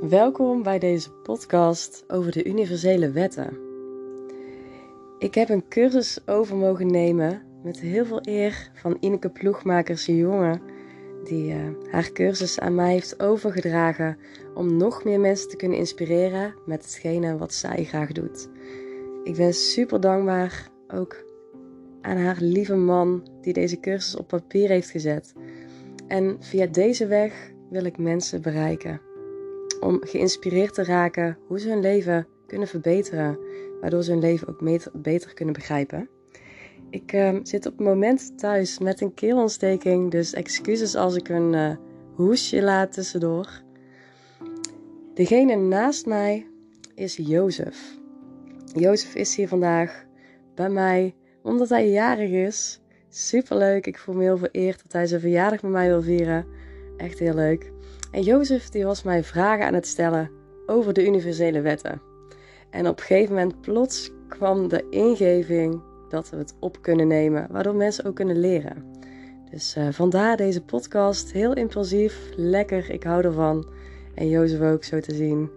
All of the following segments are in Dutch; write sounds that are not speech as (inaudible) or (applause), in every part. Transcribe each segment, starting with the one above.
Welkom bij deze podcast over de universele wetten. Ik heb een cursus over mogen nemen met heel veel eer van Ineke Ploegmakers jongen, die uh, haar cursus aan mij heeft overgedragen om nog meer mensen te kunnen inspireren met hetgene wat zij graag doet. Ik ben super dankbaar ook aan haar lieve man die deze cursus op papier heeft gezet. En via deze weg wil ik mensen bereiken om geïnspireerd te raken hoe ze hun leven kunnen verbeteren, waardoor ze hun leven ook beter kunnen begrijpen. Ik uh, zit op het moment thuis met een keelontsteking, dus excuses als ik een uh, hoesje laat tussendoor. Degene naast mij is Jozef. Jozef is hier vandaag bij mij omdat hij jarig is. Superleuk, ik voel me heel vereerd dat hij zijn verjaardag met mij wil vieren. Echt heel leuk. En Jozef die was mij vragen aan het stellen over de universele wetten. En op een gegeven moment plots kwam de ingeving dat we het op kunnen nemen, waardoor mensen ook kunnen leren. Dus uh, vandaar deze podcast, heel impulsief, lekker, ik hou ervan. En Jozef ook zo te zien.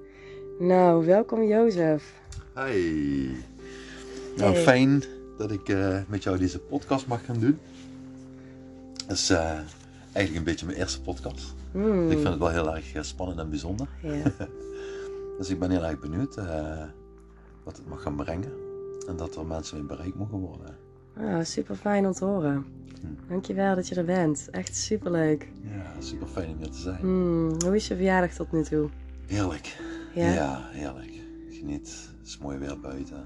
Nou, welkom Jozef. Hi. Nou, fijn dat ik uh, met jou deze podcast mag gaan doen. Dat is uh, eigenlijk een beetje mijn eerste podcast. Mm. Ik vind het wel heel erg spannend en bijzonder. Ja. (laughs) dus ik ben heel erg benieuwd uh, wat het mag gaan brengen. En dat er mensen in bereik mogen worden. Oh, super fijn om te horen. Hm. Dankjewel dat je er bent. Echt super leuk. Ja, super fijn om hier te zijn. Mm. Hoe is je verjaardag tot nu toe? Heerlijk. Ja, ja heerlijk. Geniet. Het is mooi weer buiten.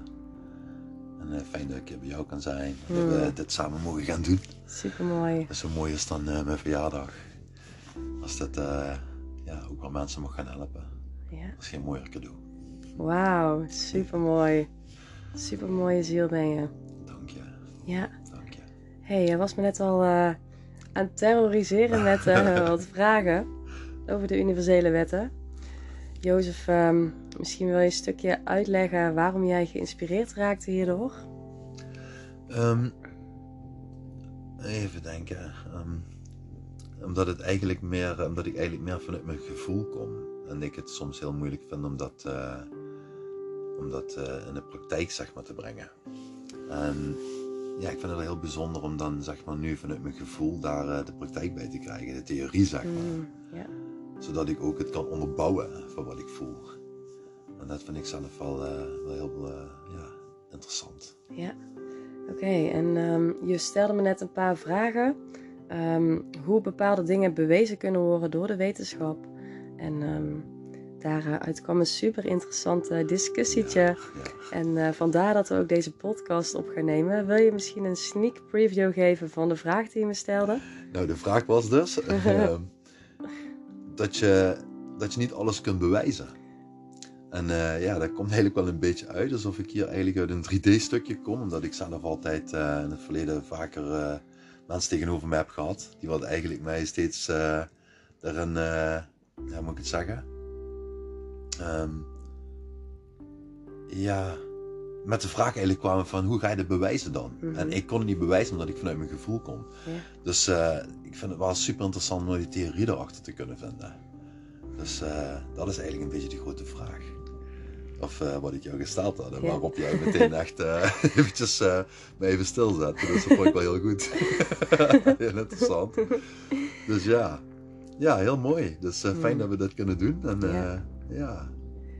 En uh, fijn dat ik hier bij jou kan zijn. Dat we hmm. dit samen mogen gaan doen. Super mooi. Dat zo mooi is dan uh, mijn verjaardag. Als dat uh, ja, ook wel mensen mag gaan helpen. Ja. Dat is geen mooier cadeau. Wauw, super mooi. Super mooie ziel ben je. Dank je. Ja. Dank je. hey, je was me net al aan het terroriseren met (laughs) wat vragen over de universele wetten. Jozef, um, misschien wil je een stukje uitleggen waarom jij geïnspireerd raakte hierdoor? Um, even denken. Um, omdat, het eigenlijk meer, omdat ik eigenlijk meer vanuit mijn gevoel kom. En ik het soms heel moeilijk vind om dat, uh, om dat uh, in de praktijk zeg maar, te brengen. En ja, ik vind het heel bijzonder om dan zeg maar, nu vanuit mijn gevoel daar uh, de praktijk bij te krijgen. De theorie zeg maar. Mm, zodat ik ook het kan onderbouwen van wat ik voel. En dat vind ik zelf wel, wel heel ja, interessant. Ja, oké. En um, je stelde me net een paar vragen. Um, hoe bepaalde dingen bewezen kunnen worden door de wetenschap. En um, daaruit kwam een super interessante discussietje. Ja, ja. En uh, vandaar dat we ook deze podcast op gaan nemen. Wil je misschien een sneak preview geven van de vraag die je me stelde? Nou, de vraag was dus (laughs) dat je, dat je niet alles kunt bewijzen. En uh, ja, dat komt eigenlijk wel een beetje uit alsof ik hier eigenlijk uit een 3D-stukje kom, omdat ik zelf altijd uh, in het verleden vaker uh, mensen tegenover mij heb gehad, die wat eigenlijk mij steeds daarin, ja, moet ik het zeggen? Um, ja, met de vraag eigenlijk kwamen van hoe ga je dit bewijzen dan? Mm -hmm. En ik kon het niet bewijzen omdat ik vanuit mijn gevoel kom. Ja. Dus uh, ik vind het wel super interessant om die theorie erachter te kunnen vinden. Dus uh, dat is eigenlijk een beetje de grote vraag. Of uh, wat ik jou gesteld had en ja. waarop jij meteen (laughs) echt (laughs) eventjes me even stilzet. Dus dat vond ik wel heel goed. (laughs) heel interessant. Dus ja, ja heel mooi. Dus fijn mm. dat we dat kunnen doen. En ja. ja,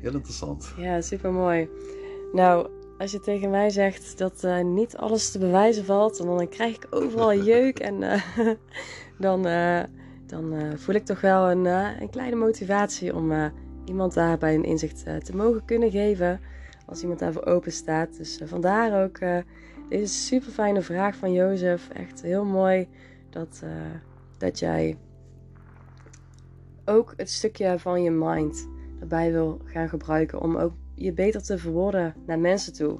heel interessant. Ja, super mooi. Nou, als je tegen mij zegt dat uh, niet alles te bewijzen valt, dan krijg ik overal jeuk en uh, dan, uh, dan voel ik toch wel een, een kleine motivatie om iemand daarbij een inzicht te mogen kunnen geven als iemand daarvoor open staat. Dus vandaar ook deze super fijne vraag van Jozef. Echt heel mooi dat, dat jij ook het stukje van je mind erbij wil gaan gebruiken om ook je beter te verwoorden naar mensen toe.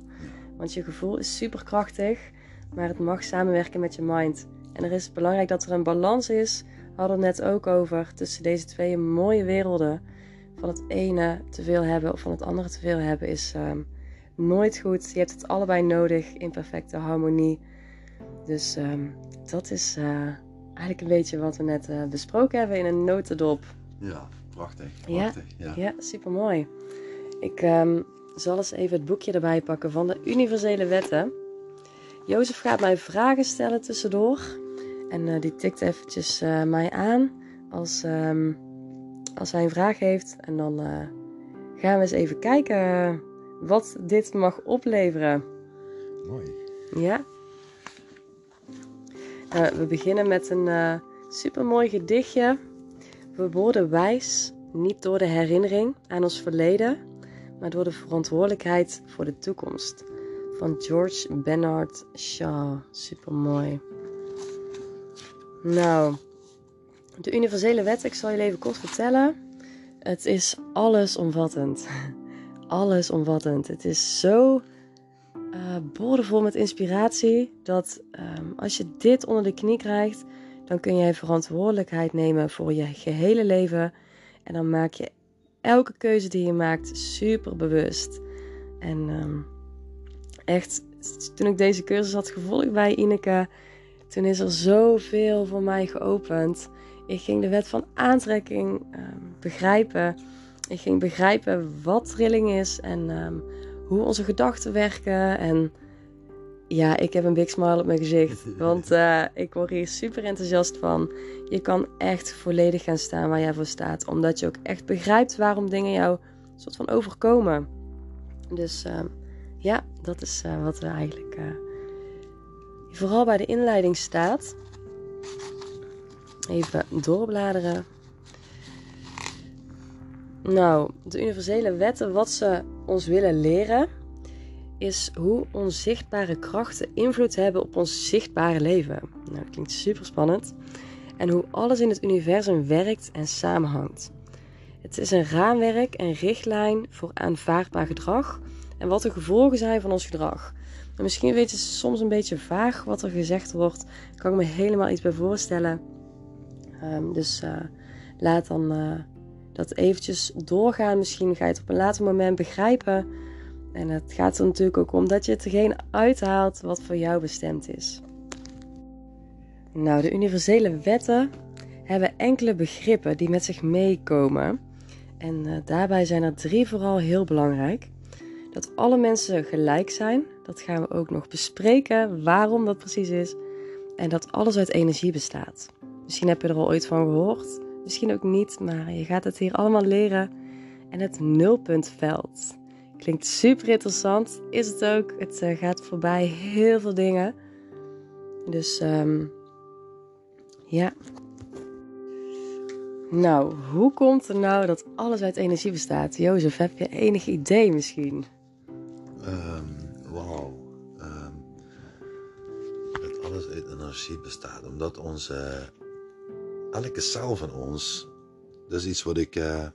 Want je gevoel is superkrachtig, maar het mag samenwerken met je mind. En er is belangrijk dat er een balans is, hadden we het net ook over, tussen deze twee mooie werelden. Van het ene te veel hebben of van het andere te veel hebben is um, nooit goed. Je hebt het allebei nodig in perfecte harmonie. Dus um, dat is uh, eigenlijk een beetje wat we net uh, besproken hebben in een notendop. Ja, prachtig. prachtig. Ja, ja. ja super mooi. Ik um, zal eens even het boekje erbij pakken van de universele wetten. Jozef gaat mij vragen stellen tussendoor. En uh, die tikt eventjes mij aan als, um, als hij een vraag heeft. En dan uh, gaan we eens even kijken wat dit mag opleveren. Mooi. Ja. we beginnen met een supermooi gedichtje. We worden wijs niet door de herinnering aan ons verleden, maar door de verantwoordelijkheid voor de toekomst. Van George Bernard Shaw. Super mooi. Nou, de universele wet, ik zal je even kort vertellen. Het is allesomvattend. (laughs) Allesomvattend. Het is zo uh, boordevol met inspiratie dat um, als je dit onder de knie krijgt, dan kun jij verantwoordelijkheid nemen voor je gehele leven. En dan maak je elke keuze die je maakt super bewust. En um, echt, toen ik deze cursus had gevolgd bij Ineke, toen is er zoveel voor mij geopend. Ik ging de wet van aantrekking um, begrijpen. Ik ging begrijpen wat trilling is en um, hoe onze gedachten werken. En ja, ik heb een big smile op mijn gezicht. (laughs) Want uh, ik word hier super enthousiast van. Je kan echt volledig gaan staan waar jij voor staat. Omdat je ook echt begrijpt waarom dingen jou soort van overkomen. Dus uh, ja, dat is uh, wat er eigenlijk vooral bij de inleiding staat. Even doorbladeren. Nou, de universele wetten, wat ze ons willen leren is hoe onzichtbare krachten invloed hebben op ons zichtbare leven. Nou, klinkt super spannend. En hoe alles in het universum werkt en samenhangt. Het is een raamwerk en richtlijn voor aanvaardbaar gedrag en wat de gevolgen zijn van ons gedrag. En misschien weet je soms een beetje vaag wat er gezegd wordt. Kan ik me helemaal iets bij voorstellen. Um, dus uh, laat dan uh, dat eventjes doorgaan. Misschien ga je het op een later moment begrijpen. En het gaat er natuurlijk ook om dat je hetgeen uithaalt wat voor jou bestemd is. Nou, de universele wetten hebben enkele begrippen die met zich meekomen. En uh, daarbij zijn er drie vooral heel belangrijk. Dat alle mensen gelijk zijn, dat gaan we ook nog bespreken waarom dat precies is. En dat alles uit energie bestaat. Misschien heb je er al ooit van gehoord, misschien ook niet, maar je gaat het hier allemaal leren. En het nulpuntveld. Klinkt super interessant. Is het ook. Het uh, gaat voorbij heel veel dingen. Dus um, ja. Nou, hoe komt er nou dat alles uit energie bestaat? Jozef, heb je enig idee misschien? Um, Wauw. Um, dat alles uit energie bestaat. Omdat onze. Elke cel van ons. Dat is iets wat ik. Uh,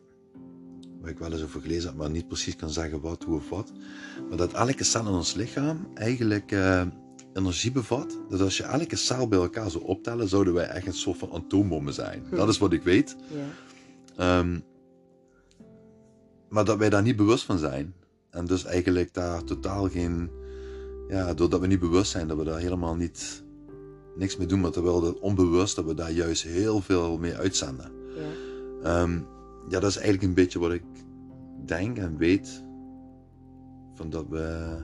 waar ik wel eens over gelezen heb, maar niet precies kan zeggen wat, hoe of wat. Maar dat elke cel in ons lichaam eigenlijk uh, energie bevat. Dat als je elke cel bij elkaar zou optellen, zouden wij echt een soort van atoombommen zijn. Hm. Dat is wat ik weet. Ja. Um, maar dat wij daar niet bewust van zijn. En dus eigenlijk daar totaal geen. Ja, doordat we niet bewust zijn, dat we daar helemaal niet niks mee doen, maar terwijl het onbewust dat we daar juist heel veel mee uitzenden. Ja. Um, ja, dat is eigenlijk een beetje wat ik denk en weet. Van dat we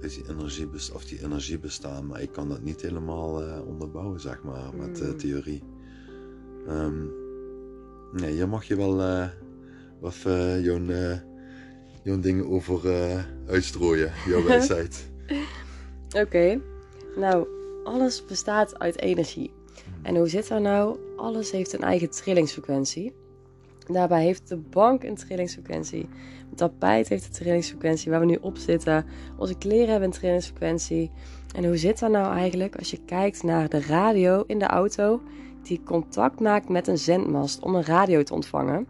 die energie, of die energie bestaan. Maar ik kan dat niet helemaal uh, onderbouwen, zeg maar, met uh, theorie. Um, nee, hier mag je wel uh, wat jouw, jouw dingen over uitstrooien, jouw (laughs) wijsheid. Oké, okay. Nou, alles bestaat uit energie. En hoe zit dat nou? Alles heeft een eigen trillingsfrequentie. Daarbij heeft de bank een trillingsfrequentie. Het tapijt heeft een trillingsfrequentie waar we nu op zitten. Onze kleren hebben een trillingsfrequentie. En hoe zit dat nou eigenlijk als je kijkt naar de radio in de auto die contact maakt met een zendmast om een radio te ontvangen?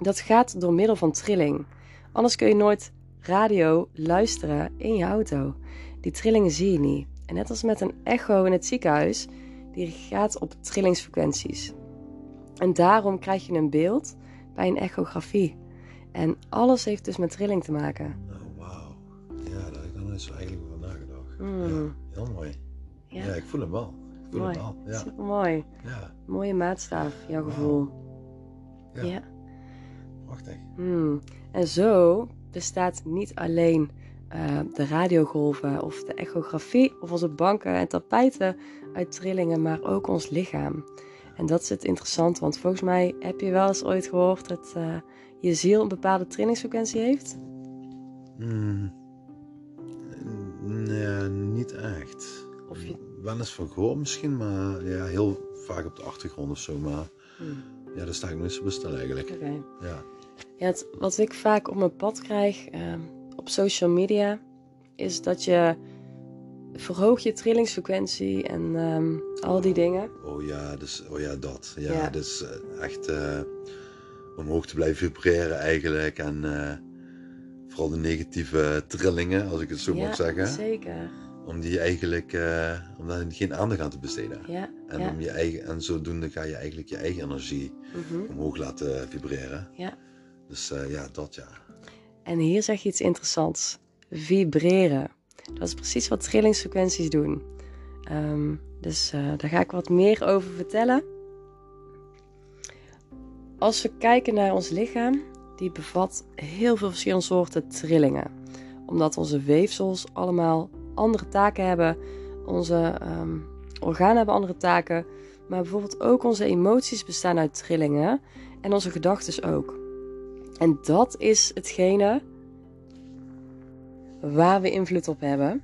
Dat gaat door middel van trilling. Anders kun je nooit radio luisteren in je auto. Die trillingen zie je niet. En net als met een echo in het ziekenhuis die gaat op trillingsfrequenties. En daarom krijg je een beeld bij een echografie. En alles heeft dus met trilling te maken. Oh, wauw. Ja, daar heb ik nog nooit zo eigenlijk over nagedacht. Mm. Ja, heel mooi. Ja. ja. ik voel hem wel. Ik voel mooi. hem wel. Ja. Super mooi. Ja. Mooie maatstaaf, jouw gevoel. Ja. Ja. Prachtig. Hmm. En zo bestaat niet alleen eh, de radiogolven of de echografie of onze banken en tapijten uit trillingen, maar ook ons lichaam. En dat is het interessant, want volgens mij heb je wel eens ooit gehoord dat eh, je ziel een bepaalde trillingsfrequentie heeft. Hmm. Nee, niet echt. Of je... Wel eens van gehoord misschien, maar ja, heel vaak op de achtergrond of zo. Maar Hmm. ja, daar sta ik nooit zo bestel eigenlijk. Ja. Ja, het- wat ik vaak op mijn pad krijg ehm, op social media, is dat je verhoog je trillingsfrequentie en ehm, al die dingen. Oh ja, dus, oh ja, dat. Ja, Ja. dus eh, echt eh, omhoog te blijven vibreren eigenlijk. En eh, vooral de negatieve trillingen, als ik het zo ja, mag zeggen. zeker. Om die eigenlijk, om daar geen aandacht aan te besteden. Ja, En, ja. om je eigen, en zodoende ga je eigenlijk je eigen energie mhm, omhoog laten vibreren. ja. Dus ja, dat ja. En hier zeg je iets interessants. Vibreren. Dat is precies wat trillingsfrequenties doen. Ehm, dus eh, daar ga ik wat meer over vertellen. Als we kijken naar ons lichaam, die bevat heel veel verschillende soorten trillingen. Omdat onze weefsels allemaal andere taken hebben. Onze ehm, organen hebben andere taken. Maar bijvoorbeeld ook onze emoties bestaan uit trillingen. En onze gedachten ook. En dat is hetgene waar we invloed op hebben.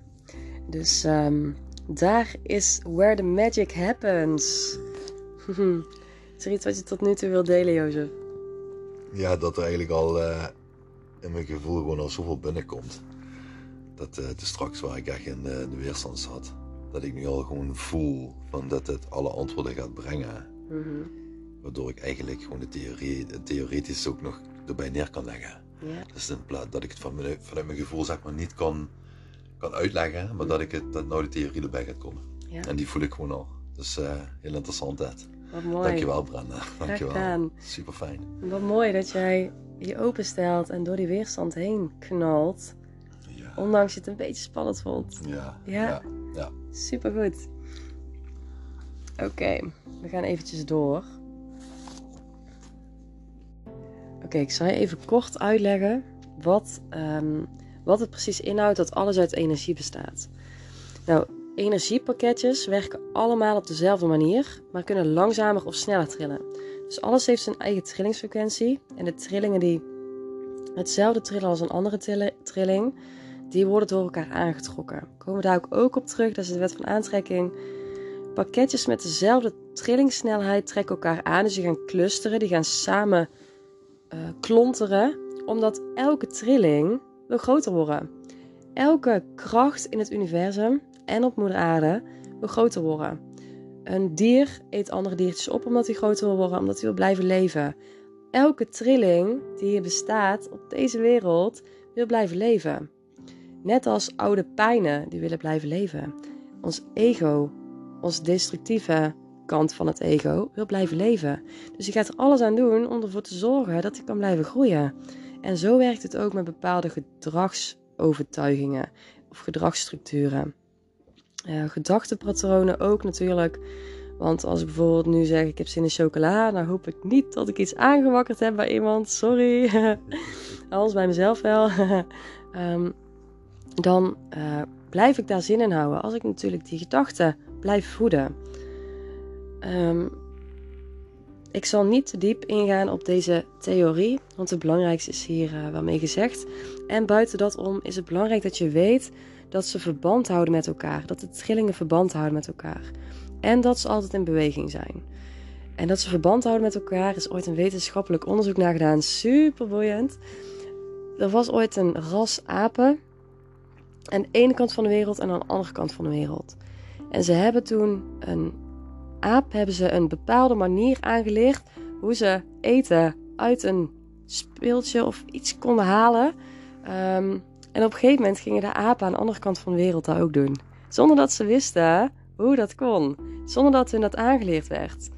Dus ehm, daar is where the magic happens. (laughs) is er iets wat je tot nu toe wil delen, Jozef? Ja, dat er eigenlijk al eh, in mijn gevoel gewoon al zoveel binnenkomt. Dat eh, het is straks waar ik echt in de, de weerstand zat. Dat ik nu al gewoon voel van dat het alle antwoorden gaat brengen. Waardoor ik eigenlijk gewoon de theorie, theoretisch ook nog erbij neer kan leggen. Ja, Dus in plaats dat ik het van mijn, vanuit mijn gevoel zeg maar niet kan, kan uitleggen, maar dat ik het, dat nou de theorie erbij gaat komen. ja. En die voel ik gewoon al. Dus eh, heel interessant dat. wat mooi. Dankjewel Brenda. Dankjewel. gedaan. Super fijn. Wat mooi dat jij je openstelt en door die weerstand heen knalt. Ja. Ondanks je het een beetje spannend vond. Ja. Ja. ja. ja. Supergoed. Oké, we gaan eventjes door. Oké, ik zal je even kort uitleggen wat, ehm, wat het precies inhoudt dat alles uit energie bestaat. Nou, energiepakketjes werken allemaal op dezelfde manier, maar kunnen langzamer of sneller trillen. Dus alles heeft zijn eigen trillingsfrequentie. En de trillingen die hetzelfde trillen als een andere trilling, die worden door elkaar aangetrokken. Komen we daar ook- ook op terug, dat is de wet van aantrekking. Pakketjes met dezelfde trillingssnelheid trekken elkaar aan, dus die gaan clusteren, die gaan samen eh, klonteren, omdat elke trilling wil groter worden. Elke kracht in het universum en op moeder aarde wil groter worden. Een dier eet andere diertjes op omdat hij groter wil worden, omdat hij wil blijven leven. Elke trilling die hier bestaat op deze wereld wil blijven leven. Net als oude pijnen die willen blijven leven. Ons ego, ons destructieve kant van het ego, wil blijven leven. Dus je gaat er alles aan doen om ervoor te zorgen dat hij kan blijven groeien. En zo werkt het ook met bepaalde gedragsovertuigingen of gedragsstructuren. Eh, gedachtepatronen ook natuurlijk. Want als ik bijvoorbeeld nu zeg ik heb zin in chocola, dan hoop ik niet dat ik iets aangewakkerd heb bij iemand. Sorry. (laughs) Alles bij mezelf wel. (laughs) Ehm, dan eh, blijf ik daar zin in houden. Als ik natuurlijk die gedachten blijf voeden. Ehm, ik zal niet te diep ingaan op deze theorie, want het belangrijkste is hier eh, wel mee gezegd. En buiten dat om is het belangrijk dat je weet dat ze verband houden met elkaar. Dat de trillingen verband houden met elkaar. En dat ze altijd in beweging zijn. En dat ze verband houden met elkaar is ooit een wetenschappelijk onderzoek naar gedaan. Super boeiend. Er was ooit een ras apen aan de ene kant van de wereld en aan de andere kant van de wereld. En ze hebben toen een aap hebben ze een bepaalde manier aangeleerd hoe ze eten uit een speeltje of iets konden halen. Ehm, en op een gegeven moment gingen de apen aan de andere kant van de wereld dat ook doen. Zonder dat ze wisten hoe dat kon. Zonder dat hun dat aangeleerd werd.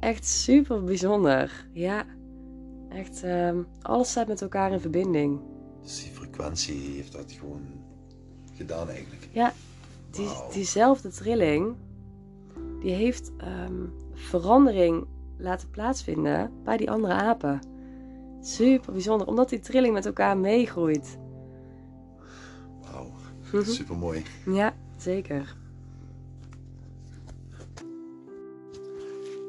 Echt super bijzonder. Ja, echt ehm, alles staat met elkaar in verbinding. Dus die frequentie heeft dat gewoon gedaan eigenlijk. Ja, die, diezelfde trilling, die heeft ehm, verandering laten plaatsvinden bij die andere apen. Super bijzonder, omdat die trilling met elkaar meegroeit. Wauw, super mooi. Ja, zeker.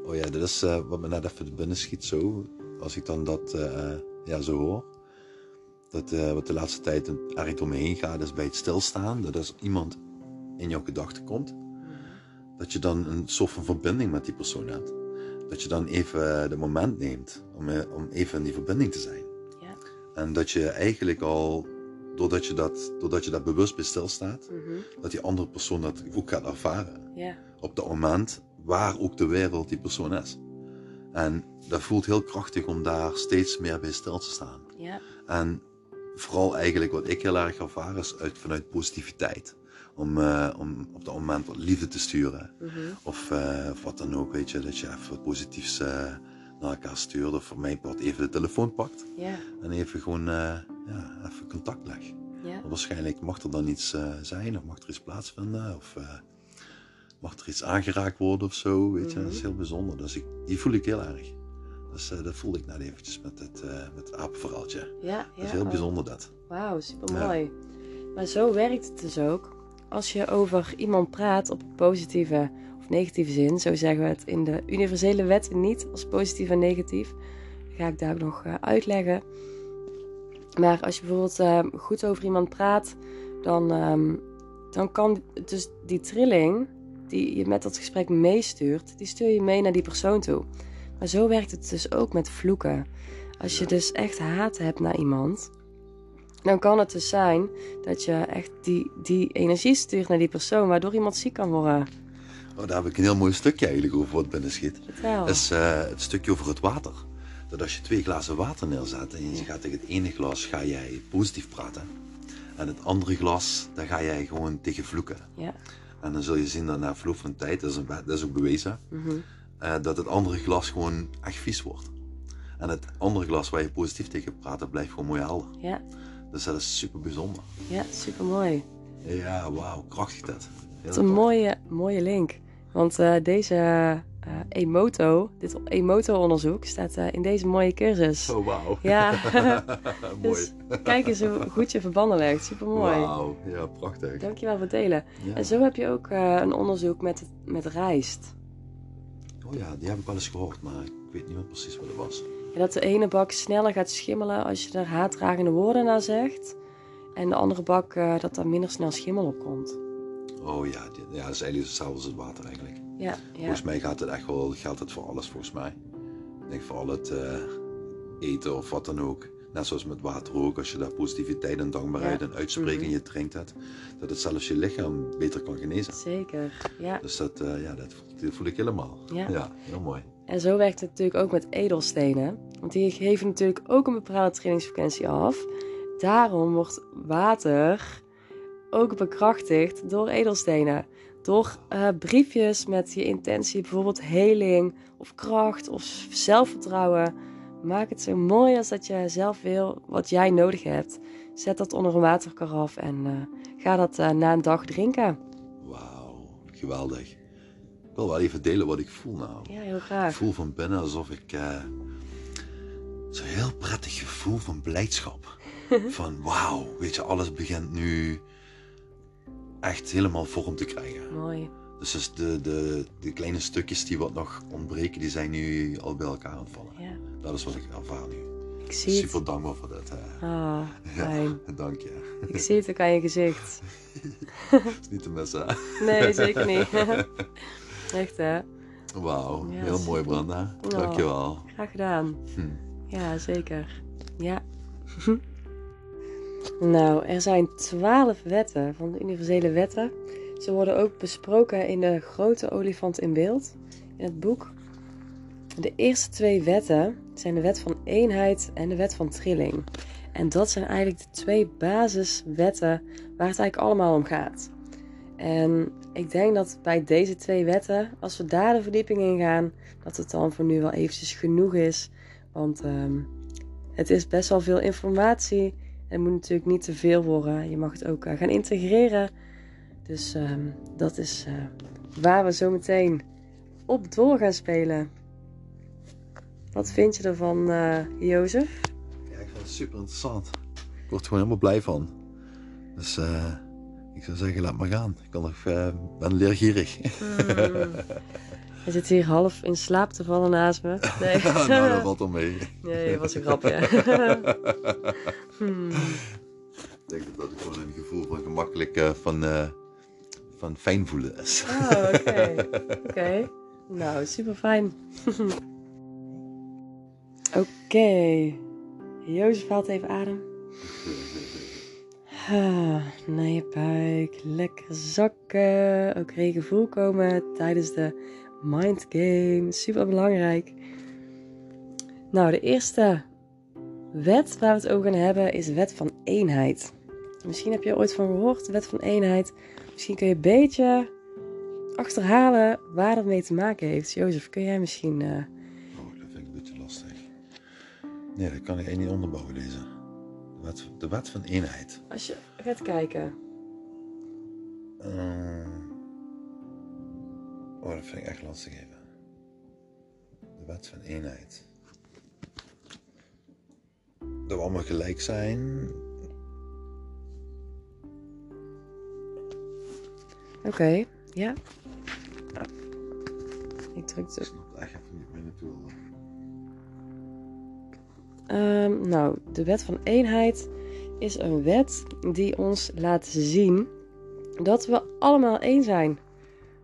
Oh ja, dit is uh, wat me net even binnen schiet zo. Als ik dan dat uh, ja, zo hoor. Dat uh, wat de laatste tijd erg door me heen gaat, is bij het stilstaan. Dat als iemand in jouw gedachten komt, dat je dan een soort van verbinding met die persoon hebt. Dat je dan even de moment neemt om, om even in die verbinding te zijn. Ja. En dat je eigenlijk al, doordat je dat, doordat je dat bewust bij stilstaat, mm -hmm. dat die andere persoon dat ook gaat ervaren. Ja. Op dat moment waar ook de wereld die persoon is. En dat voelt heel krachtig om daar steeds meer bij stil te staan. Ja. En vooral eigenlijk wat ik heel erg ervaar is uit, vanuit positiviteit. Om, uh, om op dat moment wat liefde te sturen. Mm -hmm. of, uh, of, wat dan ook, weet je. Dat je even wat positiefs uh, naar elkaar stuurt. Of voor mij part even de telefoon pakt. Ja. En even gewoon ja, even contact legt. Ja. Waarschijnlijk mag er dan iets zijn. Of mag er iets plaatsvinden. Of mag er iets aangeraakt worden of zo. Weet je, Mhm. dat is heel bijzonder. Dus ik, die voel ik heel erg. Dus uh, dat voelde ik net eventjes met het, uh, met het apenverhaaltje. Ja, Dat is heel oh. bijzonder dat. Wauw, super mooi. Maar zo werkt het dus ook. Als je over iemand praat op positieve of negatieve zin, zo zeggen we het in de universele wetten niet als positief en negatief. Dat ga ik daar ook nog uh, uitleggen. Maar als je bijvoorbeeld uh, goed over iemand praat, dan, um, dan kan dus die trilling die je met dat gesprek meestuurt, die stuur je mee naar die persoon toe. Maar zo werkt het dus ook met vloeken. Als je dus echt haat hebt naar iemand, dan kan het dus zijn dat je echt die, die energie stuurt naar die persoon, waardoor iemand ziek kan worden. Oh, daar heb ik een heel mooi stukje eigenlijk over wat binnen schiet. Dat is uh, het stukje over het water. Dat als je twee glazen water neerzet en je gaat tegen het ene glas ga jij positief praten. En het andere glas, daar ga jij gewoon tegen vloeken. Ja. En dan zul je zien dat na verloop van tijd, dat is, een, dat is ook bewezen, Mm -hmm. uh, dat het andere glas gewoon echt vies wordt. En het andere glas waar je positief tegen praat, dat blijft gewoon mooi helder. Ja. Dus dat is super bijzonder. Ja, super mooi. Ja, wauw, krachtig dat. Het is een mooie, mooie link. Want uh, deze uh, Emoto, dit Emoto-onderzoek, staat uh, in deze mooie cursus. Oh, wauw. Ja. (laughs) (laughs) mooi. dus kijk eens hoe goed je verbanden legt. Super mooi. Wauw, ja, prachtig. Dankjewel voor het delen. Ja. En zo heb je ook een onderzoek met, met rijst. Oh ja, die heb ik wel eens gehoord, maar ik weet niet meer precies wat het was. Ja, dat de ene bak sneller gaat schimmelen als je er haatdragende woorden naar zegt. En de andere bak uh, dat daar minder snel schimmel op komt. Oh ja, ja dat is eigenlijk hetzelfde als het water eigenlijk. Ja, ja. Volgens mij gaat het echt wel, geldt het voor alles volgens mij. Ik denk voor al het uh, eten of wat dan ook. Net zoals met water ook, als je daar positiviteit en dankbaarheid Ja. en uitspreekt en Mhm. je drinkt het, dat het zelfs je lichaam beter kan genezen. Zeker, ja. Dus dat, uh, ja, dat, voel, dat voel ik helemaal. Ja. heel mooi. En zo werkt het natuurlijk ook met edelstenen. Want die geven natuurlijk ook een bepaalde trillingsfrequentie af. Daarom wordt water ook bekrachtigd door edelstenen. Door uh, briefjes met je intentie, bijvoorbeeld heling of kracht of zelfvertrouwen. Maak het zo mooi als dat je zelf wil, wat jij nodig hebt. Zet dat onder een waterkaraf en uh, ga dat uh, na een dag drinken. Wauw, geweldig. Ik wil wel even delen wat ik voel nou. Ja, heel Ik graag. voel van binnen alsof ik uh, zo'n heel prettig gevoel van blijdschap. (laughs) van wauw, weet je, alles begint nu echt helemaal vorm te krijgen. Mooi. Dus, dus de, de, de kleine stukjes die wat nog ontbreken, die zijn nu al bij elkaar aan het vallen. Ja, Dat is wat ik ervaar nu. ik zie het. Super dankbaar voor dat. hè. Ah, fijn. Ja, (laughs) dank je. Ik zie het ook aan je gezicht. (laughs) is niet te missen. hè? Nee, zeker niet. Echt hè? Wauw, Ja, heel mooi super. Brenda. Oh. Dankjewel. Graag gedaan. Hm. Ja, zeker. Ja. (laughs) nou, er zijn twaalf wetten van de universele wetten. Ze worden ook besproken in de grote olifant in beeld, in het boek. De eerste twee wetten zijn de wet van eenheid en de wet van trilling. En dat zijn eigenlijk de twee basiswetten waar het eigenlijk allemaal om gaat. En ik denk dat bij deze twee wetten, als we daar de verdieping in gaan, dat het dan voor nu wel eventjes genoeg is. Want ehm, het is best wel veel informatie. En het moet natuurlijk niet te veel worden. Je mag het ook eh, gaan integreren. Dus ehm, dat is eh, waar we zo meteen op door gaan spelen. Wat vind je ervan, uh, Jozef? Ja, ik vind het super interessant. Ik word er gewoon helemaal blij van. Dus uh, ik zou zeggen, laat maar gaan. Ik kan nog, uh, ben leergierig. Hmm. (laughs) Hij zit hier half in slaap te vallen naast me. Nee, (laughs) nou, dat valt al mee. Nee, dat was een grapje. (laughs) hmm. Ik denk dat het gewoon een gevoel van gemakkelijk uh, van, uh, van fijn voelen is. Oh, oké. Okay. Oké. Okay. Nou, super fijn. Oké. Okay. Jozef haalt even adem. Ah, (sighs) naar je buik. Lekker zakken. Ook gevoel komen tijdens de mind game. Super belangrijk. Nou, de eerste wet waar we het over gaan hebben is de wet van eenheid. Misschien heb je er ooit van gehoord, de wet van eenheid. Misschien kun je een beetje achterhalen waar dat mee te maken heeft. Jozef, kun jij misschien... Uh... Oh, dat vind ik een beetje lastig. Nee, dat kan ik niet onderbouwen, deze. De wet, de wet van eenheid. Als je gaat kijken. Uh... Oh, dat vind ik echt lastig even. De wet van eenheid. Dat we allemaal gelijk zijn. Oké, okay, ja. Ik druk het. Ik snap echt even niet meer naartoe. Um, nou, de wet van eenheid is een wet die ons laat zien dat we allemaal één zijn.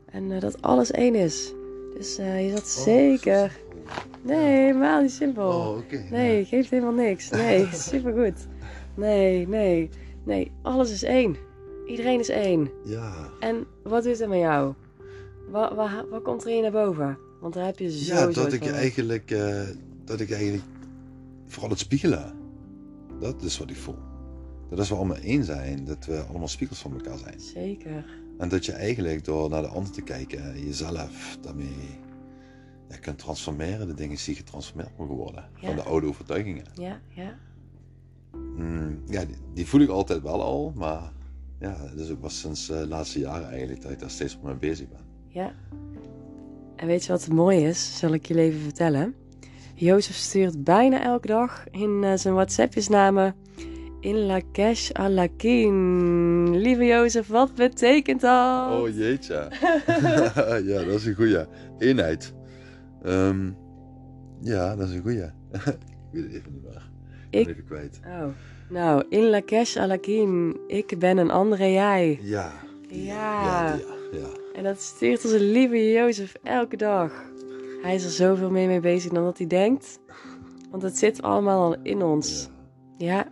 En uh, dat alles één is. Dus uh, je zat oh, zeker. Nee, helemaal niet simpel. Oh, okay, nee, ja. geeft helemaal niks. Nee, (laughs) supergoed. Nee, nee, nee, alles is één. Iedereen is één. Ja. En wat doet het met jou? Wat, wat, wat komt er in naar boven? Want daar heb je zo. Ja, dat ik eigenlijk, uh, dat ik eigenlijk vooral het spiegelen. Dat is wat ik voel. Dat is we allemaal één zijn. Dat we allemaal spiegels van elkaar zijn. Zeker. En dat je eigenlijk door naar de ander te kijken, jezelf daarmee ja, kunt transformeren, de dingen die getransformeerd mogen worden. Ja. Van de oude overtuigingen. Ja, ja. Mm, ja, die, die, voel ik altijd wel al, maar ja, het is ook pas sinds uh, de laatste jaren eigenlijk dat ik daar steeds mee bezig ben. Ja. En weet je wat het mooi is? Zal ik je even vertellen. Jozef stuurt bijna elke dag in uh, zijn WhatsAppjes naar me in la cash à la kin. Lieve Jozef, wat betekent dat? Oh jeetje. (laughs) (laughs) ja, dat is een goeie. Eenheid. Um, ja, dat is een goeie. (laughs) ik weet het even niet meer. Ik ben even kwijt. Oh. Nou, in la cash à la kin. Ik ben een andere jij. Ja. Ja. Ja, ja, ja. En dat stuurt onze lieve Jozef elke dag. Hij is er zoveel meer mee bezig dan dat hij denkt. Want het zit allemaal al in ons. ja.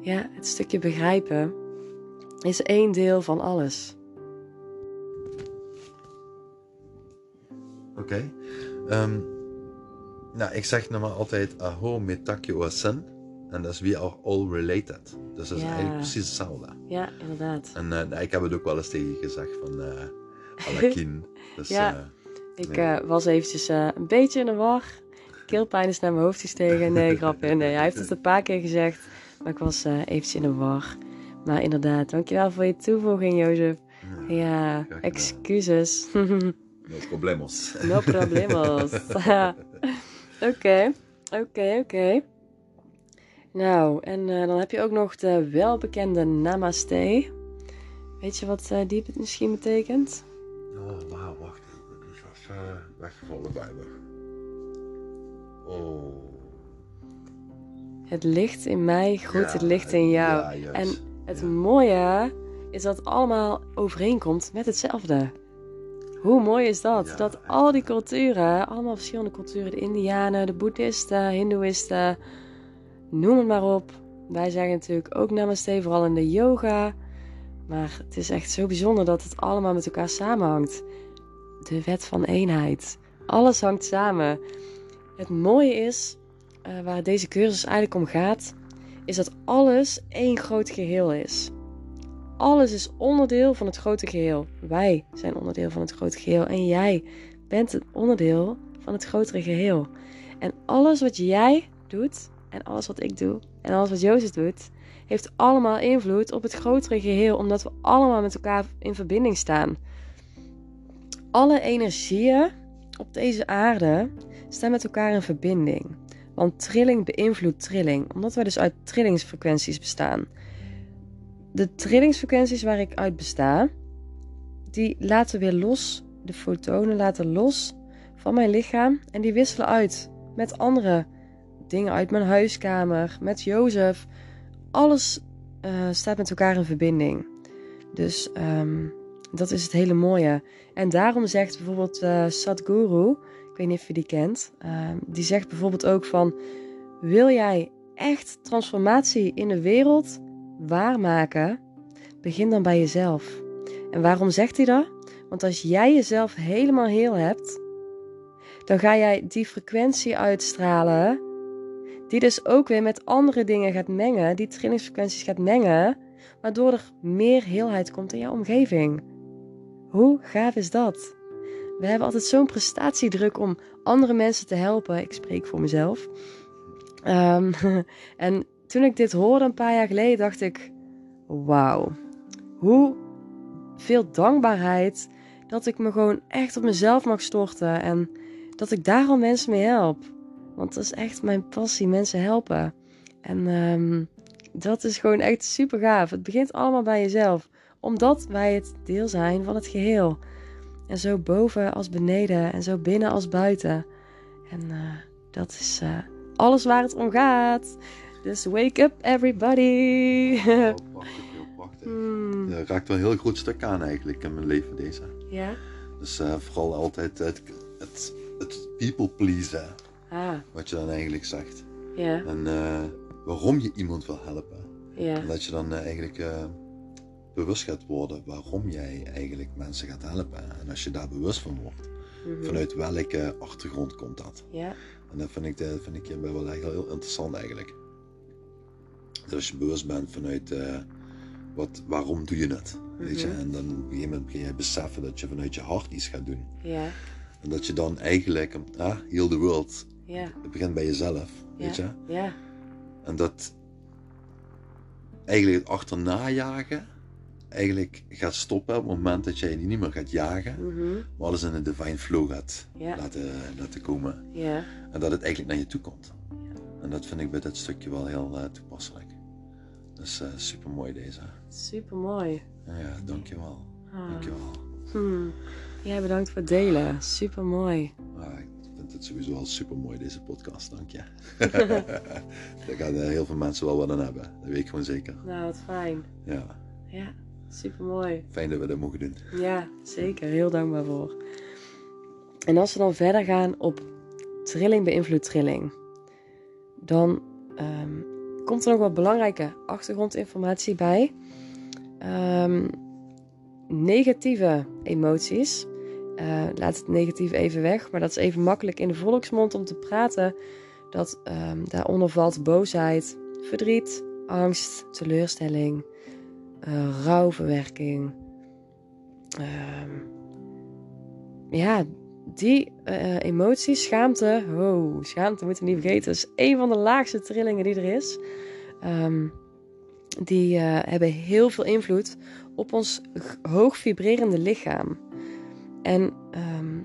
ja. Het stukje begrijpen is één deel van alles. Oké. Okay. Um, nou, ik zeg nog maar altijd aho metakyo asen. En dat is we are all related. Dus dat is Ja. eigenlijk precies hetzelfde. Ja, inderdaad. En eh, nou, ik heb het ook wel eens tegen je gezegd van eh (laughs) Alakin. Dus, Ja. eh, Ik Nee. eh, was eventjes eh, een beetje in de war. Keelpijn is naar mijn hoofd gestegen. Nee, (laughs) grapje. Nee, hij heeft het een paar keer gezegd. Maar ik was eh eventjes in de war. Maar inderdaad, dankjewel voor je toevoeging, Jozef. ja, excuses. (laughs) no problemos. no problemos. (laughs) Oké, oké, oké. Nou, en dan heb je ook nog de welbekende Namaste. Weet je wat die misschien betekent? Oh, wauw, wacht even. Die is even weggevallen bij me. Oh. Het licht in mij groeit Ja, het licht in jou. ja, en het Ja. mooie is dat het allemaal overeenkomt met hetzelfde. Hoe mooi is dat? Dat al die culturen, allemaal verschillende culturen, de Indianen, de Boeddhisten, Hindoeïsten, noem het maar op. Wij zeggen natuurlijk ook namaste, vooral in de yoga. Maar het is echt zo bijzonder dat het allemaal met elkaar samenhangt. De wet van eenheid. Alles hangt samen. Het mooie is, eh, waar deze cursus eigenlijk om gaat, is dat alles één groot geheel is. Alles is onderdeel van het grote geheel. Wij zijn onderdeel van het grote geheel en jij bent een onderdeel van het grotere geheel. En alles wat jij doet en alles wat ik doe en alles wat Jozef doet, heeft allemaal invloed op het grotere geheel, omdat we allemaal met elkaar in verbinding staan. Alle energieën op deze aarde staan met elkaar in verbinding. Want trilling beïnvloedt trilling, omdat wij dus uit trillingsfrequenties bestaan. De trillingsfrequenties waar ik uit besta, die laten weer los, de fotonen laten los van mijn lichaam en die wisselen uit met andere dingen uit mijn huiskamer, met Jozef. Alles uh, staat met elkaar in verbinding. Dus um, dat is het hele mooie. En daarom zegt bijvoorbeeld uh, Sadhguru, ik weet niet of je die kent, uh, die zegt bijvoorbeeld ook van: wil jij echt transformatie in de wereld waarmaken, begin dan bij jezelf. En waarom zegt hij dat? Want als jij jezelf helemaal heel hebt, dan ga jij die frequentie uitstralen, die dus ook weer met andere dingen gaat mengen, die trillingsfrequenties gaat mengen, waardoor er meer heelheid komt in jouw omgeving. Hoe gaaf is dat? We hebben altijd zo'n prestatiedruk om andere mensen te helpen. Ik spreek voor mezelf. Um, (laughs) en toen ik dit hoorde een paar jaar geleden, dacht ik: wauw, hoe veel dankbaarheid dat ik me gewoon echt op mezelf mag storten en dat ik daar al mensen mee help. Want dat is echt mijn passie, mensen helpen. En um, dat is gewoon echt super gaaf. Het begint allemaal bij jezelf, omdat wij het deel zijn van het geheel. En zo boven als beneden en zo binnen als buiten. En uh, dat is uh, alles waar het om gaat. Dus wake up everybody. oh, prachtig, (laughs) heel prachtig. Hmm. Ja, raakt wel een heel groot stuk aan eigenlijk in mijn leven deze. Ja. Dus uh, vooral altijd het, het, het people pleasen. Ah. Wat je dan eigenlijk zegt. Ja. En waarom je iemand wil helpen. Ja. En dat je dan eigenlijk bewust gaat worden waarom jij eigenlijk mensen gaat helpen. En als je daar bewust van wordt, Mhm. vanuit welke achtergrond komt dat? Ja. En dat vind ik, dat vind ik wel echt heel interessant eigenlijk. Dat als je bewust bent vanuit eh, wat, waarom doe je het? Weet je? Mhm. En dan op een gegeven moment begin je beseffen dat je vanuit je hart iets gaat doen. Ja. En dat je dan eigenlijk, ah, heel de wereld, Ja. het begint bij jezelf. Weet je? Ja. En dat eigenlijk het achterna jagen eigenlijk gaat stoppen op het moment dat jij niet meer gaat jagen, Mhm. maar alles in een divine flow gaat laten, laten komen. En dat het eigenlijk naar je toe komt. En dat vind ik bij dit stukje wel heel uh, toepasselijk. Dus uh, super mooi deze. Super mooi. Ja, dankjewel. Ah. Dankjewel. Hmm. Ja, bedankt voor het delen. Super mooi. Ah, ik vind het sowieso al super mooi deze podcast, dank je. (laughs) (laughs) Daar gaan uh, heel veel mensen wel wat aan hebben, dat weet ik gewoon zeker. Nou, wat fijn. Ja, Ja, super mooi. fijn dat we dat mogen doen. Ja, zeker. Heel dankbaar voor. En als we dan verder gaan op trilling beïnvloedt trilling, dan ehm, komt er nog wat belangrijke achtergrondinformatie bij. Ehm, negatieve emoties. Eh, laat het negatief even weg, maar dat is even makkelijk in de volksmond om te praten. Dat ehm, daaronder valt boosheid, verdriet, angst, teleurstelling, eh, rouwverwerking. Ehm, ja, die eh, emoties, schaamte, oh, schaamte moeten we niet vergeten, is een van de laagste trillingen die er is. Ehm, die eh, hebben heel veel invloed op ons hoog vibrerende lichaam. En ehm,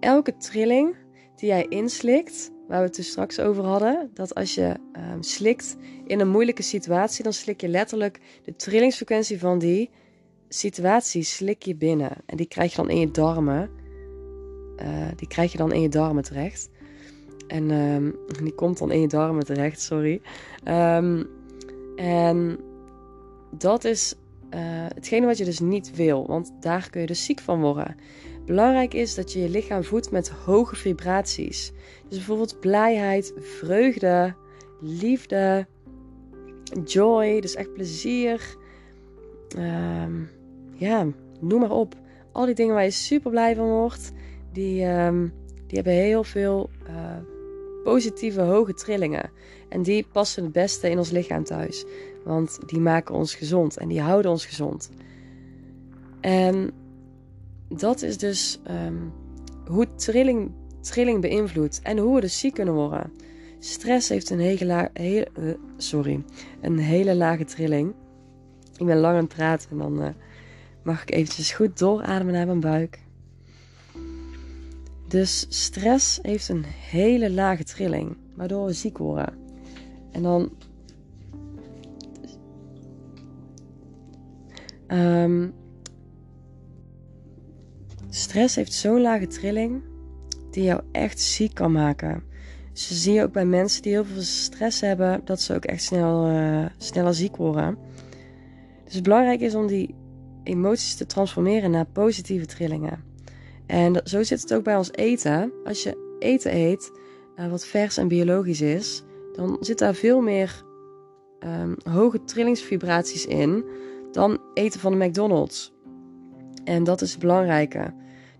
elke trilling die jij inslikt, waar we het dus straks over hadden, dat als je ehm, slikt in een moeilijke situatie, dan slik je letterlijk de trillingsfrequentie van die situatie slik je binnen. En die krijg je dan in je darmen. Eh, die krijg je dan in je darmen terecht. En ehm, die komt dan in je darmen terecht, sorry. Ehm, en dat is eh, hetgene wat je dus niet wil, want daar kun je dus ziek van worden. Belangrijk is dat je je lichaam voedt met hoge vibraties. Dus bijvoorbeeld blijheid, vreugde, liefde, joy, dus echt plezier. Ehm, ja, noem maar op. Al die dingen waar je super blij van wordt, die, ehm, die hebben heel veel eh, positieve hoge trillingen. En die passen het beste in ons lichaam thuis. Want die maken ons gezond en die houden ons gezond. En dat is dus ehm, hoe trilling, trilling beïnvloedt en hoe we dus ziek kunnen worden. Stress heeft een hele, la- eh, sorry, een hele lage trilling. Ik ben lang aan het praten en dan eh, mag ik eventjes goed doorademen naar mijn buik. Dus stress heeft een hele lage trilling, waardoor we ziek worden. En dan. Um, stress heeft zo'n lage trilling die jou echt ziek kan maken. Dus zie je ook bij mensen die heel veel stress hebben, dat ze ook echt snel, uh, sneller ziek worden. Dus belangrijk is om die emoties te transformeren naar positieve trillingen. En zo zit het ook bij ons eten. Als je eten eet uh, wat vers en biologisch is, dan zit daar veel meer um, hoge trillingsvibraties in dan eten van de McDonald's. En dat is het belangrijke.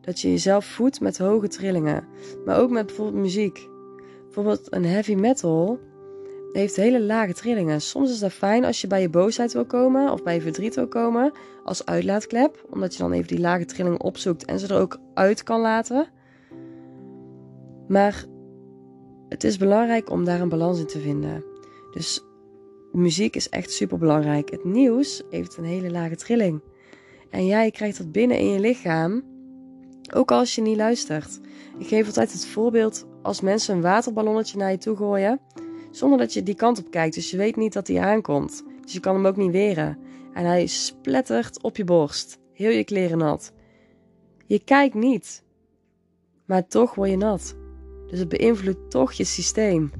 Dat je jezelf voedt met hoge trillingen. Maar ook met bijvoorbeeld muziek. Bijvoorbeeld een heavy metal heeft hele lage trillingen. Soms is dat fijn als je bij je boosheid wil komen of bij je verdriet wil komen als uitlaatklep, omdat je dan even die lage trillingen opzoekt en ze er ook uit kan laten. Maar het is belangrijk om daar een balans in te vinden. Dus muziek is echt super belangrijk. Het nieuws heeft een hele lage trilling. En jij krijgt dat binnen in je lichaam, ook als je niet luistert. Ik geef altijd het voorbeeld als mensen een waterballonnetje naar je toe gooien zonder dat je die kant op kijkt. Dus je weet niet dat hij aankomt. Dus je kan hem ook niet weren. En hij splettert op je borst. Heel je kleren nat. Je kijkt niet. Maar toch word je nat. Dus het beïnvloedt toch je systeem.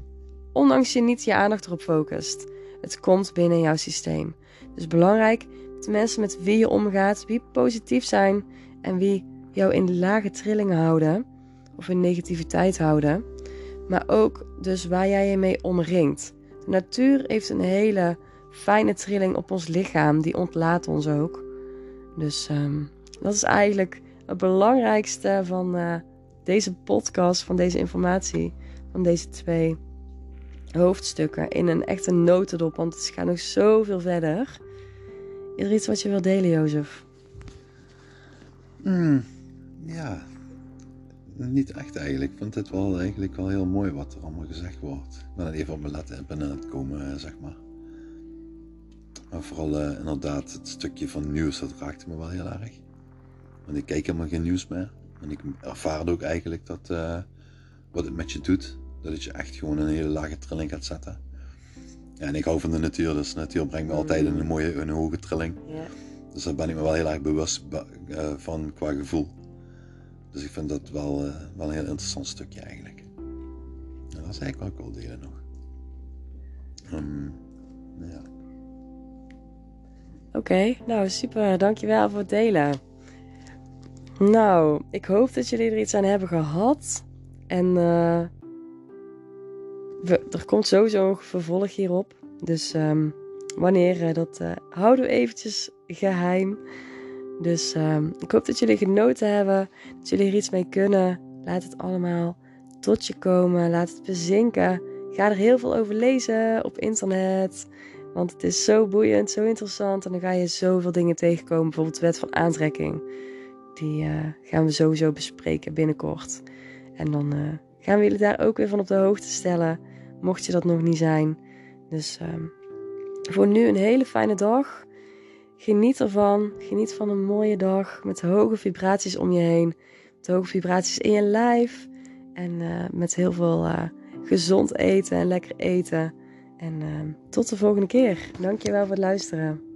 Ondanks je niet je aandacht erop focust. Het komt binnen jouw systeem. Dus belangrijk dat mensen met wie je omgaat, wie positief zijn en wie jou in lage trillingen houden of in negativiteit houden maar ook dus waar jij je mee omringt. De natuur heeft een hele fijne trilling op ons lichaam, die ontlaat ons ook. Dus um, dat is eigenlijk het belangrijkste van uh, deze podcast, van deze informatie, van deze twee hoofdstukken in een echte notendop, want het gaat nog zoveel verder. Is er iets wat je wil delen, Jozef? Mm, ja, niet echt eigenlijk. Ik vind het wel eigenlijk wel heel mooi wat er allemaal gezegd wordt. Ik ben er even op mijn letten binnen het komen, eh, zeg maar. Maar vooral uh, inderdaad het stukje van nieuws, dat raakte me wel heel erg. Want ik kijk helemaal geen nieuws meer. En ik ervaar ook eigenlijk dat uh, wat het met je doet, dat het je echt gewoon een hele lage trilling gaat zetten. Ja, en ik hou van de natuur, dus de natuur brengt me altijd een mooie, een hoge trilling. Dus daar ben ik me wel heel erg bewust van qua gevoel. Dus ik vind dat wel, uh, wel een heel interessant stukje eigenlijk. En dat is eigenlijk wel cool delen nog. Um, ja. Oké, nou super. Dankjewel voor het delen. Nou, ik hoop dat jullie er iets aan hebben gehad. En we, er komt sowieso een vervolg hierop. Dus um, wanneer, uh, dat uh, houden we eventjes geheim. Dus uh, ik hoop dat jullie genoten hebben, dat jullie er iets mee kunnen. Laat het allemaal tot je komen, laat het bezinken. Ga er heel veel over lezen op internet, want het is zo boeiend, zo interessant. En dan ga je zoveel dingen tegenkomen, bijvoorbeeld de wet van aantrekking. Die uh, gaan we sowieso bespreken binnenkort. En dan uh, gaan we jullie daar ook weer van op de hoogte stellen, mocht je dat nog niet zijn. Dus uh, voor nu een hele fijne dag. Geniet ervan. Geniet van een mooie dag met hoge vibraties om je heen. Met hoge vibraties in je lijf. En uh, met heel veel uh, gezond eten en lekker eten. En uh, tot de volgende keer. Dankjewel voor het luisteren.